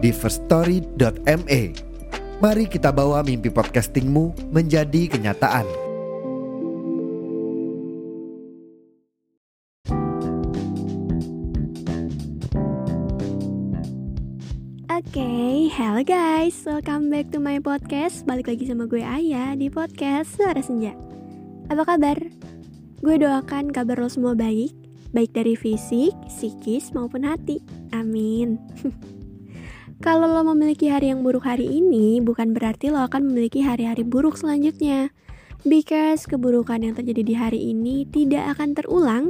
di firststory.me. Mari kita bawa mimpi podcastingmu menjadi kenyataan. Oke, okay, hello guys, welcome back to my podcast Balik lagi sama gue Ayah di podcast Suara Senja Apa kabar? Gue doakan kabar lo semua baik Baik dari fisik, psikis, maupun hati Amin Kalau lo memiliki hari yang buruk hari ini Bukan berarti lo akan memiliki hari-hari buruk selanjutnya Because keburukan yang terjadi di hari ini tidak akan terulang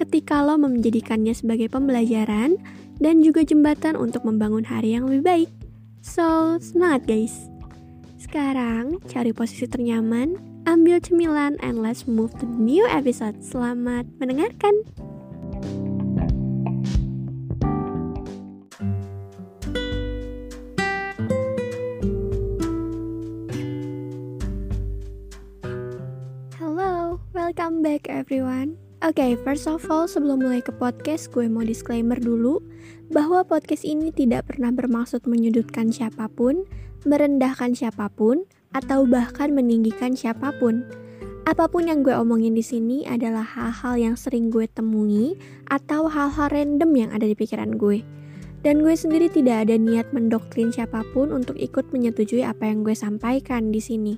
ketika lo menjadikannya sebagai pembelajaran dan juga jembatan untuk membangun hari yang lebih baik. So, semangat guys! Sekarang, cari posisi ternyaman, ambil cemilan, and let's move to new episode. Selamat mendengarkan! Everyone. Oke, okay, first of all, sebelum mulai ke podcast, gue mau disclaimer dulu bahwa podcast ini tidak pernah bermaksud menyudutkan siapa pun, merendahkan siapa pun, atau bahkan meninggikan siapa pun. Apa pun yang gue omongin di sini adalah hal-hal yang sering gue temui atau hal-hal random yang ada di pikiran gue. Dan gue sendiri tidak ada niat mendoktrin siapa pun untuk ikut menyetujui apa yang gue sampaikan di sini.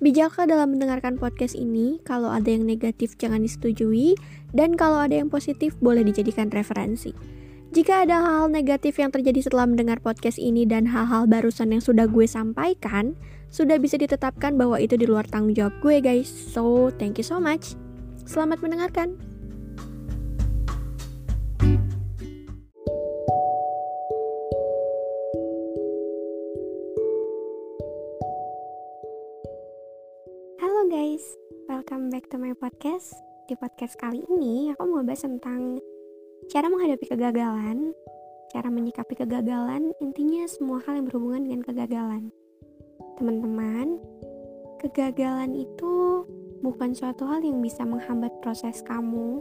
Bijaklah dalam mendengarkan podcast ini, kalau ada yang negatif jangan disetujui, dan kalau ada yang positif boleh dijadikan referensi. Jika ada hal-hal negatif yang terjadi setelah mendengar podcast ini dan hal-hal barusan yang sudah gue sampaikan, sudah bisa ditetapkan bahwa itu di luar tanggung jawab gue guys. So, thank you so much. Selamat mendengarkan. Guys, welcome back to my podcast. Di podcast kali ini aku mau bahas tentang cara menghadapi kegagalan, cara menyikapi kegagalan, intinya semua hal yang berhubungan dengan kegagalan. Teman-teman, kegagalan itu bukan suatu hal yang bisa menghambat proses kamu,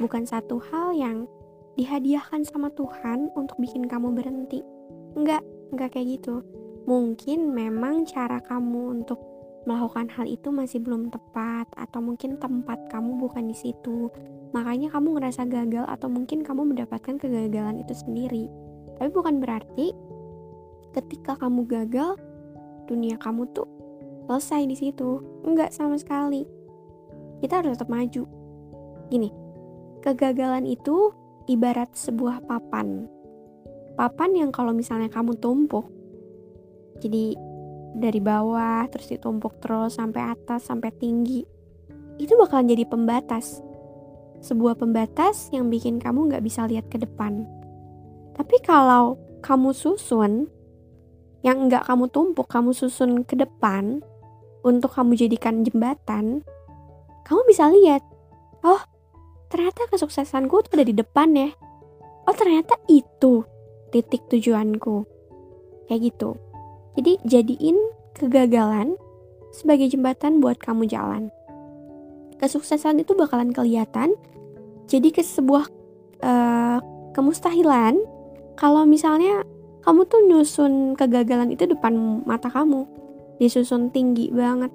bukan satu hal yang dihadiahkan sama Tuhan untuk bikin kamu berhenti. Enggak, enggak kayak gitu. Mungkin memang cara kamu untuk melakukan hal itu masih belum tepat atau mungkin tempat kamu bukan di situ. Makanya kamu ngerasa gagal atau mungkin kamu mendapatkan kegagalan itu sendiri. Tapi bukan berarti ketika kamu gagal dunia kamu tuh selesai di situ. Enggak sama sekali. Kita harus tetap maju. Gini, kegagalan itu ibarat sebuah papan. Papan yang kalau misalnya kamu tumpuk, jadi dari bawah terus ditumpuk terus sampai atas sampai tinggi. Itu bakalan jadi pembatas. Sebuah pembatas yang bikin kamu nggak bisa lihat ke depan. Tapi kalau kamu susun yang nggak kamu tumpuk kamu susun ke depan untuk kamu jadikan jembatan kamu bisa lihat oh ternyata kesuksesanku tuh ada di depan ya. Oh ternyata itu titik tujuanku. Kayak gitu jadi jadiin kegagalan sebagai jembatan buat kamu jalan. Kesuksesan itu bakalan kelihatan jadi ke sebuah uh, kemustahilan kalau misalnya kamu tuh nyusun kegagalan itu depan mata kamu. Disusun tinggi banget.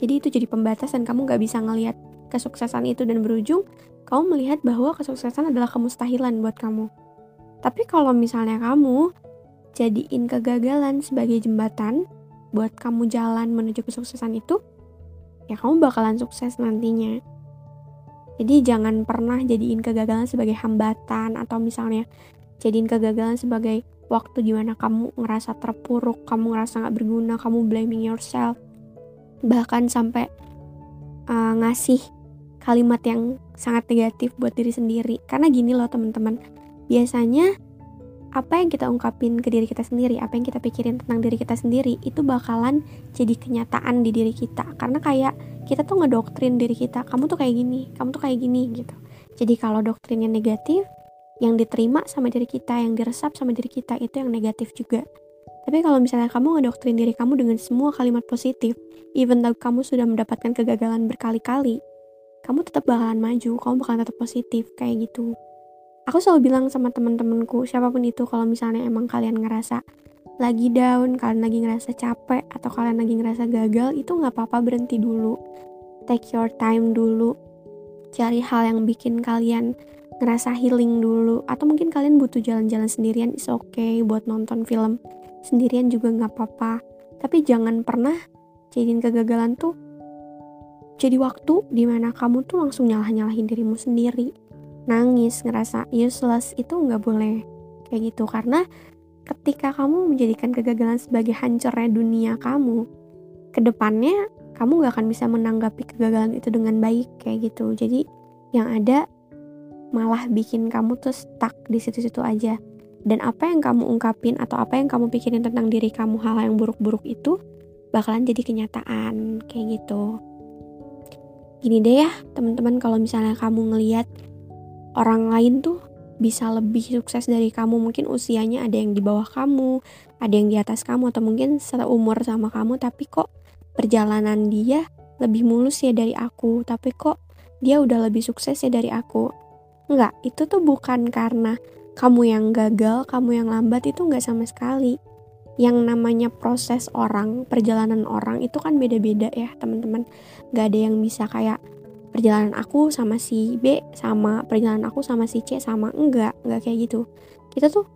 Jadi itu jadi pembatas dan kamu gak bisa ngelihat kesuksesan itu dan berujung kamu melihat bahwa kesuksesan adalah kemustahilan buat kamu. Tapi kalau misalnya kamu jadiin kegagalan sebagai jembatan buat kamu jalan menuju kesuksesan itu, ya kamu bakalan sukses nantinya. Jadi jangan pernah jadiin kegagalan sebagai hambatan atau misalnya jadiin kegagalan sebagai waktu di mana kamu ngerasa terpuruk, kamu ngerasa gak berguna, kamu blaming yourself. Bahkan sampai uh, ngasih kalimat yang sangat negatif buat diri sendiri. Karena gini loh teman-teman, biasanya apa yang kita ungkapin ke diri kita sendiri, apa yang kita pikirin tentang diri kita sendiri itu bakalan jadi kenyataan di diri kita. Karena kayak kita tuh ngedoktrin diri kita, kamu tuh kayak gini, kamu tuh kayak gini gitu. Jadi kalau doktrinnya negatif, yang diterima sama diri kita, yang diresap sama diri kita itu yang negatif juga. Tapi kalau misalnya kamu ngedoktrin diri kamu dengan semua kalimat positif, even though kamu sudah mendapatkan kegagalan berkali-kali, kamu tetap bakalan maju, kamu bakalan tetap positif kayak gitu aku selalu bilang sama temen-temenku siapa pun itu kalau misalnya emang kalian ngerasa lagi down, kalian lagi ngerasa capek atau kalian lagi ngerasa gagal itu nggak apa-apa berhenti dulu. Take your time dulu. Cari hal yang bikin kalian ngerasa healing dulu. Atau mungkin kalian butuh jalan-jalan sendirian is okay buat nonton film sendirian juga nggak apa-apa. Tapi jangan pernah jadiin kegagalan tuh jadi waktu di mana kamu tuh langsung nyalah-nyalahin dirimu sendiri nangis ngerasa useless itu nggak boleh. Kayak gitu karena ketika kamu menjadikan kegagalan sebagai hancurnya dunia kamu ke depannya kamu gak akan bisa menanggapi kegagalan itu dengan baik kayak gitu. Jadi yang ada malah bikin kamu tuh stuck di situ-situ aja. Dan apa yang kamu ungkapin atau apa yang kamu pikirin tentang diri kamu hal yang buruk-buruk itu bakalan jadi kenyataan kayak gitu. Gini deh ya teman-teman kalau misalnya kamu ngeliat orang lain tuh bisa lebih sukses dari kamu. Mungkin usianya ada yang di bawah kamu ada yang di atas kamu atau mungkin seumur sama kamu. Tapi kok perjalanan dia lebih mulus ya dari aku? Tapi kok dia udah lebih sukses ya dari aku? Enggak itu tuh bukan karena kamu yang gagal kamu yang lambat itu enggak sama sekali. Yang namanya proses orang perjalanan orang itu kan beda-beda ya teman-teman. Nggak ada yang bisa kayak perjalanan aku sama si B sama perjalanan aku sama si C sama enggak enggak kayak gitu. Kita tuh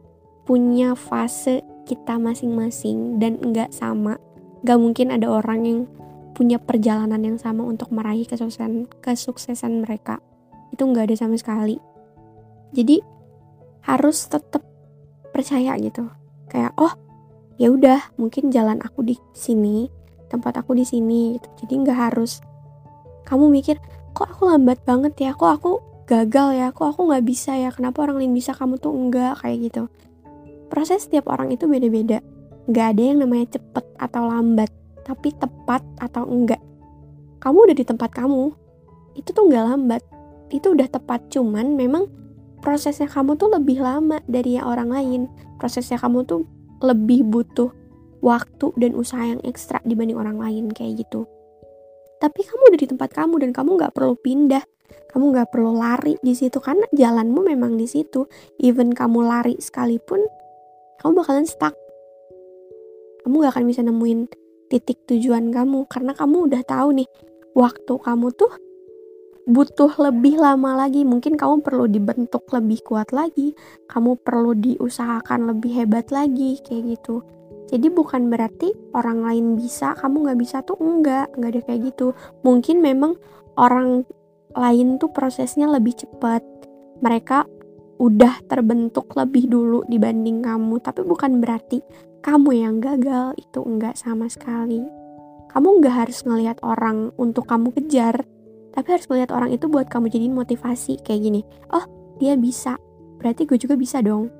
punya fase kita masing-masing dan enggak sama. Gak mungkin ada orang yang punya perjalanan yang sama untuk meraih kesuksesan kesuksesan mereka. Itu enggak ada sama sekali. Jadi harus tetap percaya gitu. Kayak oh ya udah mungkin jalan aku di sini tempat aku di sini gitu. Jadi nggak harus kamu mikir kok aku lambat banget ya? Kok aku gagal ya? Kok aku nggak bisa ya? Kenapa orang lain bisa kamu tuh enggak? Kayak gitu. Proses setiap orang itu beda-beda. Nggak ada yang namanya cepet atau lambat tapi tepat atau enggak. Kamu udah di tempat kamu itu tuh nggak lambat. Itu udah tepat cuman memang prosesnya kamu tuh lebih lama dari orang lain. Prosesnya kamu tuh lebih butuh waktu dan usaha yang ekstra dibanding orang lain kayak gitu tapi kamu udah di tempat kamu dan kamu nggak perlu pindah. Kamu nggak perlu lari di situ karena jalanmu memang di situ. Even kamu lari sekalipun kamu bakalan stuck. Kamu gak akan bisa nemuin titik tujuan kamu karena kamu udah tahu nih waktu kamu tuh butuh lebih lama lagi. Mungkin kamu perlu dibentuk lebih kuat lagi kamu perlu diusahakan lebih hebat lagi kayak gitu jadi bukan berarti orang lain bisa, kamu nggak bisa tuh enggak, nggak ada kayak gitu. Mungkin memang orang lain tuh prosesnya lebih cepat. Mereka udah terbentuk lebih dulu dibanding kamu, tapi bukan berarti kamu yang gagal itu enggak sama sekali. Kamu nggak harus ngelihat orang untuk kamu kejar, tapi harus ngelihat orang itu buat kamu jadiin motivasi kayak gini. Oh, dia bisa, berarti gue juga bisa dong.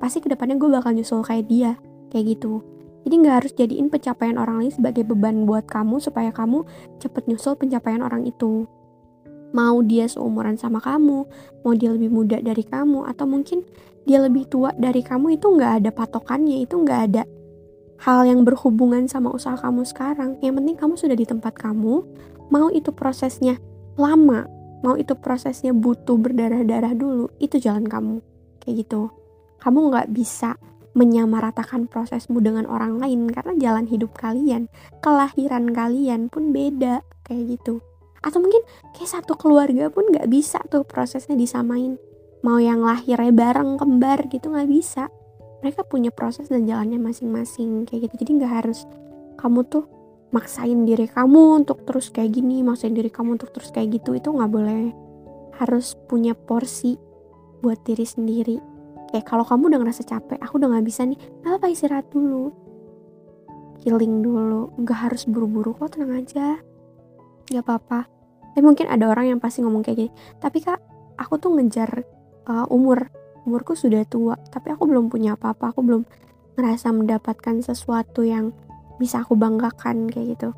Pasti ke depannya gue bakal nyusul kayak dia, kayak gitu. Jadi nggak harus jadiin pencapaian orang lain sebagai beban buat kamu supaya kamu cepet nyusul pencapaian orang itu. Mau dia seumuran sama kamu, mau dia lebih muda dari kamu, atau mungkin dia lebih tua dari kamu itu nggak ada patokannya, itu nggak ada hal yang berhubungan sama usaha kamu sekarang. Yang penting kamu sudah di tempat kamu, mau itu prosesnya lama, mau itu prosesnya butuh berdarah-darah dulu, itu jalan kamu. Kayak gitu. Kamu nggak bisa menyamaratakan prosesmu dengan orang lain karena jalan hidup kalian, kelahiran kalian pun beda kayak gitu. Atau mungkin kayak satu keluarga pun nggak bisa tuh prosesnya disamain. Mau yang lahirnya bareng kembar gitu nggak bisa. Mereka punya proses dan jalannya masing-masing kayak gitu. Jadi nggak harus kamu tuh maksain diri kamu untuk terus kayak gini, maksain diri kamu untuk terus kayak gitu itu nggak boleh. Harus punya porsi buat diri sendiri kayak kalau kamu udah ngerasa capek aku udah nggak bisa nih. Apa istirahat dulu? Healing dulu. Nggak harus buru-buru kok tenang aja. Nggak apa-apa. Tapi mungkin ada orang yang pasti ngomong kayak gini tapi kak aku tuh ngejar uh, umur. Umurku sudah tua tapi aku belum punya apa-apa. Aku belum ngerasa mendapatkan sesuatu yang bisa aku banggakan kayak gitu.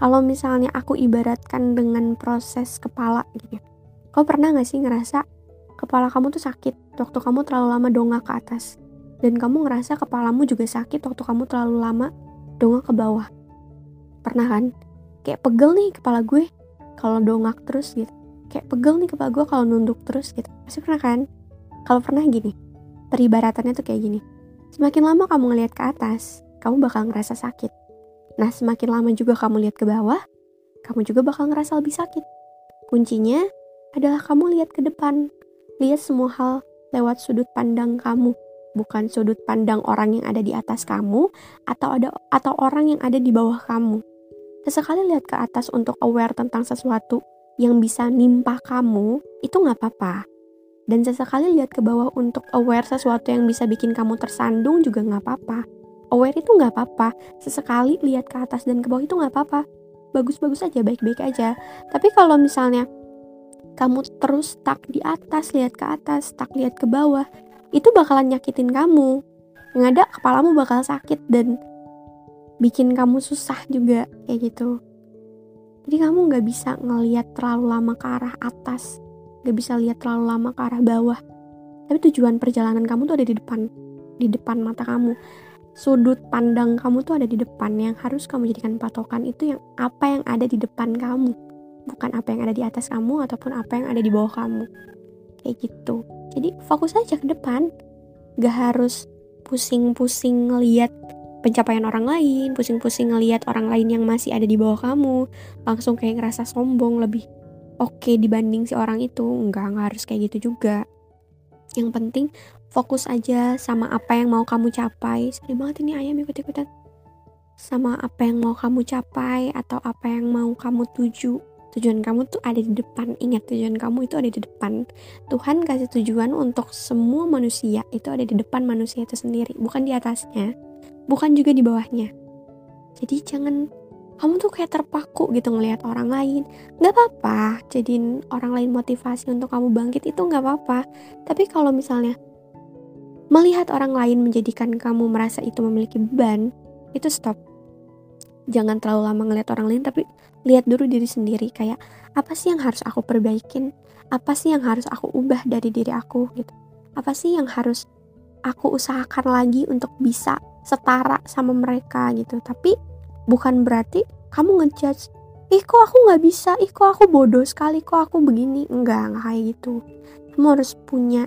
Kalau misalnya aku ibaratkan dengan proses kepala gitu kau pernah gak sih ngerasa kepala kamu tuh sakit waktu kamu terlalu lama dongak ke atas. Dan kamu ngerasa kepalamu juga sakit waktu kamu terlalu lama dongak ke bawah. Pernah kan? Kayak pegel nih kepala gue kalau dongak terus gitu. Kayak pegel nih kepala gue kalau nunduk terus gitu. Pasti pernah kan? Kalau pernah gini peribaratannya tuh kayak gini. Semakin lama kamu ngelihat ke atas kamu bakal ngerasa sakit. Nah semakin lama juga kamu lihat ke bawah kamu juga bakal ngerasa lebih sakit. Kuncinya adalah kamu lihat ke depan lihat semua hal lewat sudut pandang kamu bukan sudut pandang orang yang ada di atas kamu atau ada atau orang yang ada di bawah kamu. Sesekali lihat ke atas untuk aware tentang sesuatu yang bisa nimpa kamu, itu nggak apa-apa. Dan sesekali lihat ke bawah untuk aware sesuatu yang bisa bikin kamu tersandung juga nggak apa-apa. Aware itu nggak apa-apa. Sesekali lihat ke atas dan ke bawah itu nggak apa-apa. Bagus-bagus aja, baik-baik aja. Tapi kalau misalnya kamu terus stuck di atas, lihat ke atas, stuck lihat ke bawah, itu bakalan nyakitin kamu. Yang ada kepalamu bakal sakit dan bikin kamu susah juga kayak gitu. Jadi kamu nggak bisa ngelihat terlalu lama ke arah atas nggak bisa lihat terlalu lama ke arah bawah. Tapi tujuan perjalanan kamu tuh ada di depan di depan mata kamu. Sudut pandang kamu tuh ada di depan yang harus kamu jadikan patokan itu yang apa yang ada di depan kamu bukan apa yang ada di atas kamu ataupun apa yang ada di bawah kamu. Kayak gitu. Jadi fokus aja ke depan. Gak harus pusing-pusing ngeliat pencapaian orang lain pusing-pusing ngeliat orang lain yang masih ada di bawah kamu. Langsung kayak ngerasa sombong lebih oke okay dibanding si orang itu. Nggak nggak harus kayak gitu juga. Yang penting fokus aja sama apa yang mau kamu capai. Sedih banget ini ayam ikut-ikutan. Sama apa yang mau kamu capai atau apa yang mau kamu tuju tujuan kamu tuh ada di depan. Ingat tujuan kamu itu ada di depan. Tuhan kasih tujuan untuk semua manusia itu ada di depan manusia itu sendiri bukan di atasnya bukan juga di bawahnya. Jadi jangan kamu tuh kayak terpaku gitu ngelihat orang lain. Nggak apa-apa jadiin orang lain motivasi untuk kamu bangkit itu nggak apa-apa. Tapi kalau misalnya melihat orang lain menjadikan kamu merasa itu memiliki beban itu stop jangan terlalu lama ngeliat orang lain tapi lihat dulu diri sendiri. Kayak apa sih yang harus aku perbaikin? Apa sih yang harus aku ubah dari diri aku gitu. Apa sih yang harus aku usahakan lagi untuk bisa setara sama mereka gitu. Tapi bukan berarti kamu ngejudge ih kok aku nggak bisa? Ih kok aku bodoh sekali? Kok aku begini? Enggak enggak kayak gitu. Kamu harus punya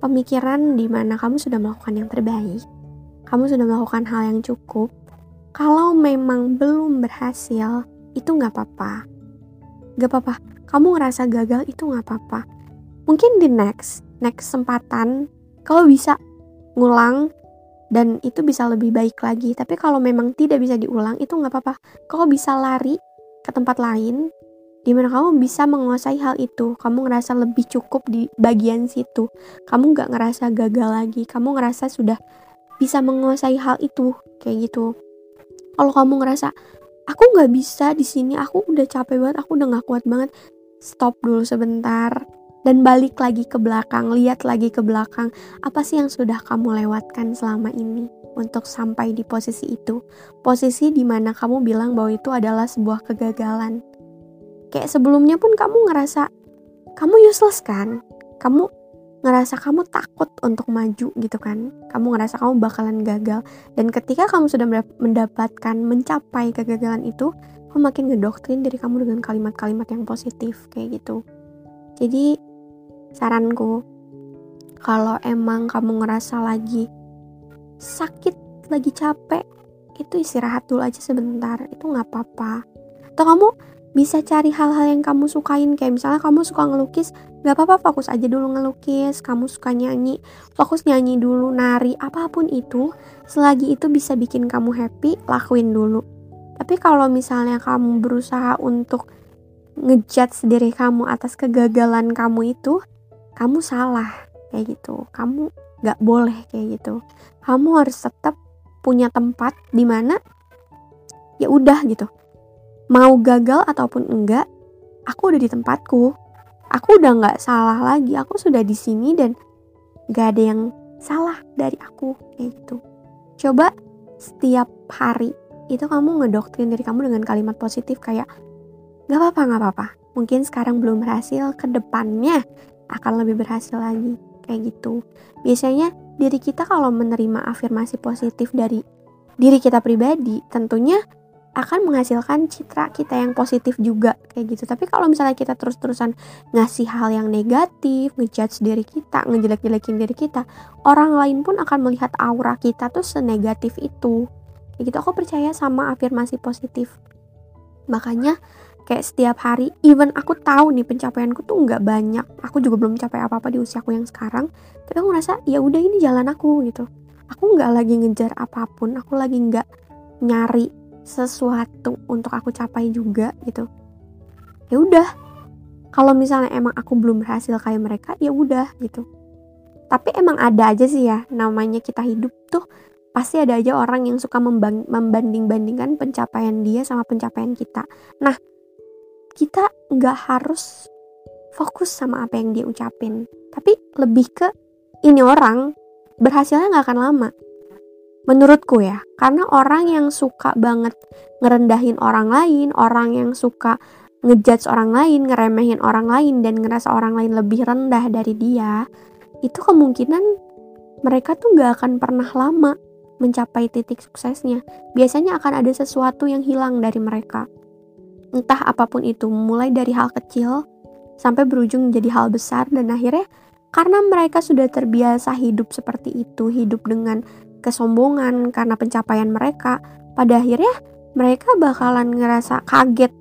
pemikiran di mana kamu sudah melakukan yang terbaik. Kamu sudah melakukan hal yang cukup kalau memang belum berhasil, itu nggak apa-apa. Gak apa-apa, kamu ngerasa gagal itu nggak apa-apa. Mungkin di next, next kesempatan, kau bisa ngulang dan itu bisa lebih baik lagi. Tapi kalau memang tidak bisa diulang, itu nggak apa-apa. Kau bisa lari ke tempat lain, di mana kamu bisa menguasai hal itu. Kamu ngerasa lebih cukup di bagian situ. Kamu nggak ngerasa gagal lagi. Kamu ngerasa sudah bisa menguasai hal itu, kayak gitu kalau kamu ngerasa aku nggak bisa di sini aku udah capek banget aku udah nggak kuat banget stop dulu sebentar dan balik lagi ke belakang lihat lagi ke belakang apa sih yang sudah kamu lewatkan selama ini untuk sampai di posisi itu? Posisi di mana kamu bilang bahwa itu adalah sebuah kegagalan. Kayak sebelumnya pun kamu ngerasa kamu useless kan? Kamu ngerasa kamu takut untuk maju gitu kan. Kamu ngerasa kamu bakalan gagal. Dan ketika kamu sudah mendapatkan mencapai kegagalan itu kamu makin ngedoktrin diri kamu dengan kalimat-kalimat yang positif kayak gitu. Jadi saranku kalau emang kamu ngerasa lagi sakit lagi capek itu istirahat dulu aja sebentar. Itu nggak apa-apa. Atau kamu bisa cari hal-hal yang kamu sukain kayak misalnya kamu suka ngelukis gak apa-apa fokus aja dulu ngelukis. Kamu suka nyanyi fokus nyanyi dulu nari apa pun itu. Selagi itu bisa bikin kamu happy lakuin dulu. Tapi kalau misalnya kamu berusaha untuk ngejudge diri kamu atas kegagalan kamu itu kamu salah kayak gitu. Kamu gak boleh kayak gitu. Kamu harus tetap punya tempat di mana ya udah gitu mau gagal ataupun enggak, aku udah di tempatku. Aku udah nggak salah lagi. Aku sudah di sini dan gak ada yang salah dari aku kayak gitu coba setiap hari itu kamu ngedoktrin diri kamu dengan kalimat positif kayak gak apa-apa gak apa-apa mungkin sekarang belum berhasil ke depannya akan lebih berhasil lagi kayak gitu biasanya diri kita kalau menerima afirmasi positif dari diri kita pribadi tentunya akan menghasilkan citra kita yang positif juga kayak gitu. Tapi kalau misalnya kita terus-terusan ngasih hal yang negatif ngejudge diri kita ngejelek-jelekin diri kita orang lain pun akan melihat aura kita tuh senegatif itu. Kayak gitu aku percaya sama afirmasi positif. Makanya kayak setiap hari even aku tahu nih pencapaianku tuh nggak banyak. Aku juga belum capai apa-apa di usiaku yang sekarang. Tapi aku ngerasa ya udah ini jalan aku gitu. Aku nggak lagi ngejar apa pun aku lagi nggak nyari sesuatu untuk aku capai juga gitu. Ya udah. Kalau misalnya emang aku belum berhasil kayak mereka ya udah gitu. Tapi emang ada aja sih ya namanya kita hidup tuh pasti ada aja orang yang suka membanding-bandingkan pencapaian dia sama pencapaian kita. Nah kita nggak harus fokus sama apa yang dia ucapin. Tapi lebih ke ini orang berhasilnya nggak akan lama menurutku ya karena orang yang suka banget ngerendahin orang lain orang yang suka ngejudge orang lain ngeremehin orang lain dan ngerasa orang lain lebih rendah dari dia itu kemungkinan mereka tuh gak akan pernah lama mencapai titik suksesnya. Biasanya akan ada sesuatu yang hilang dari mereka. Entah apa pun itu mulai dari hal kecil sampai berujung menjadi hal besar dan akhirnya karena mereka sudah terbiasa hidup seperti itu hidup dengan kesombongan karena pencapaian mereka, pada akhirnya mereka bakalan ngerasa kaget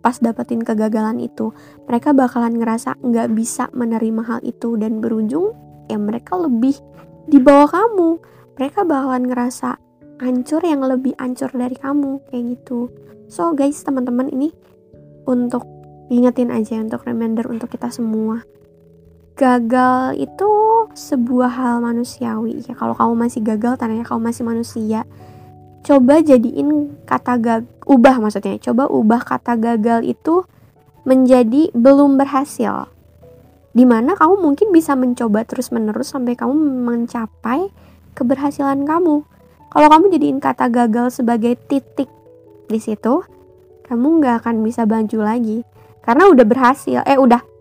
pas dapetin kegagalan itu. Mereka bakalan ngerasa nggak bisa menerima hal itu dan berujung ya mereka lebih di bawah kamu. Mereka bakalan ngerasa hancur yang lebih hancur dari kamu kayak gitu. So guys teman-teman ini untuk ingetin aja untuk reminder untuk kita semua gagal itu sebuah hal manusiawi. Ya kalau kamu masih gagal tandanya kamu masih manusia. Coba jadiin kata gagal ubah maksudnya. Coba ubah kata gagal itu menjadi belum berhasil. Di mana kamu mungkin bisa mencoba terus menerus sampai kamu mencapai keberhasilan kamu. Kalau kamu jadiin kata gagal sebagai titik di situ kamu nggak akan bisa baju lagi. Karena udah berhasil eh udah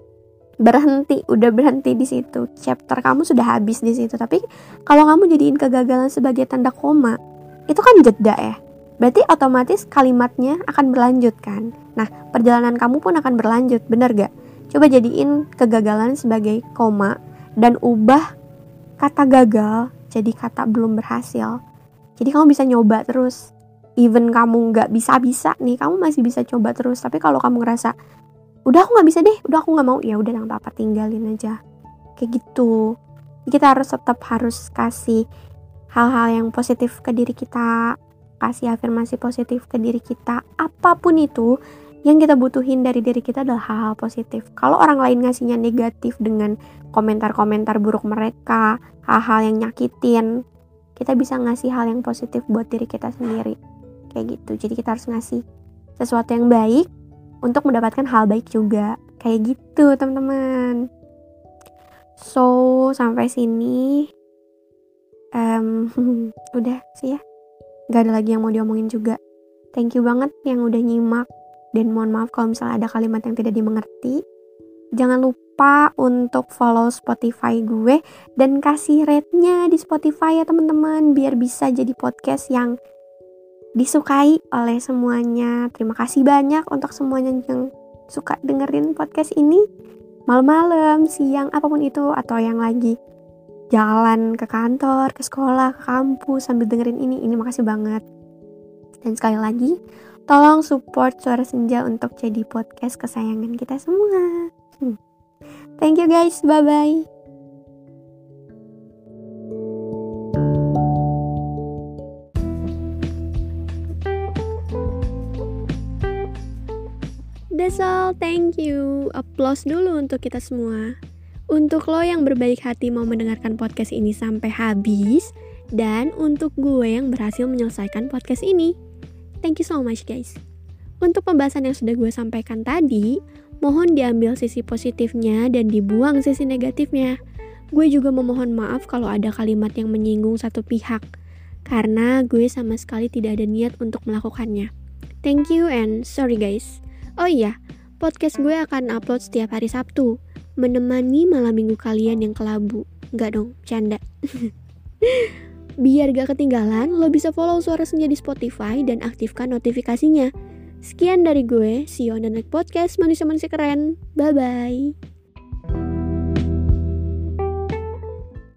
berhenti udah berhenti di situ. Chapter kamu sudah habis di situ. Tapi kalau kamu jadiin kegagalan sebagai tanda koma itu kan jeda ya. Berarti otomatis kalimatnya akan berlanjut kan? Nah perjalanan kamu pun akan berlanjut bener gak? Coba jadiin kegagalan sebagai koma dan ubah kata gagal jadi kata belum berhasil. Jadi kamu bisa nyoba terus. Even kamu nggak bisa-bisa nih kamu masih bisa coba terus. Tapi kalau kamu ngerasa udah aku nggak bisa deh. Udah aku nggak mau. Ya udah nggak apa-apa tinggalin aja. Kayak gitu. Kita harus tetap harus kasih hal-hal yang positif ke diri kita kasih afirmasi positif ke diri kita. Apa pun itu yang kita butuhin dari diri kita adalah hal-hal positif. Kalau orang lain ngasihnya negatif dengan komentar-komentar buruk mereka hal-hal yang nyakitin kita bisa ngasih hal yang positif buat diri kita sendiri. Kayak gitu. Jadi kita harus ngasih sesuatu yang baik untuk mendapatkan hal baik juga. Kayak gitu teman-teman. So sampai sini. Um, udah sih ya. Gak ada lagi yang mau diomongin juga. Thank you banget yang udah nyimak. Dan mohon maaf kalau misalnya ada kalimat yang tidak dimengerti. Jangan lupa untuk follow Spotify gue. Dan kasih rate-nya di Spotify ya teman-teman. Biar bisa jadi podcast yang disukai oleh semuanya. Terima kasih banyak untuk semuanya yang suka dengerin podcast ini. Malam-malam, siang, apa pun itu, atau yang lagi jalan ke kantor, ke sekolah, ke kampus sambil dengerin ini. Ini makasih banget. Dan sekali lagi, tolong support Suara Senja untuk jadi podcast kesayangan kita semua. Hmm. Thank you guys, bye-bye. That's all, thank you. Applause dulu untuk kita semua. Untuk lo yang berbaik hati mau mendengarkan podcast ini sampai habis, dan untuk gue yang berhasil menyelesaikan podcast ini. Thank you so much guys. Untuk pembahasan yang sudah gue sampaikan tadi, mohon diambil sisi positifnya dan dibuang sisi negatifnya. Gue juga memohon maaf kalau ada kalimat yang menyinggung satu pihak, karena gue sama sekali tidak ada niat untuk melakukannya. Thank you and sorry guys. Oh iya, podcast gue akan upload setiap hari Sabtu, menemani malam minggu kalian yang kelabu. Enggak dong, canda. Biar gak ketinggalan, lo bisa follow Suara Senja di Spotify dan aktifkan notifikasinya. Sekian dari gue, see you on the next podcast manusia-manusia keren. Bye-bye.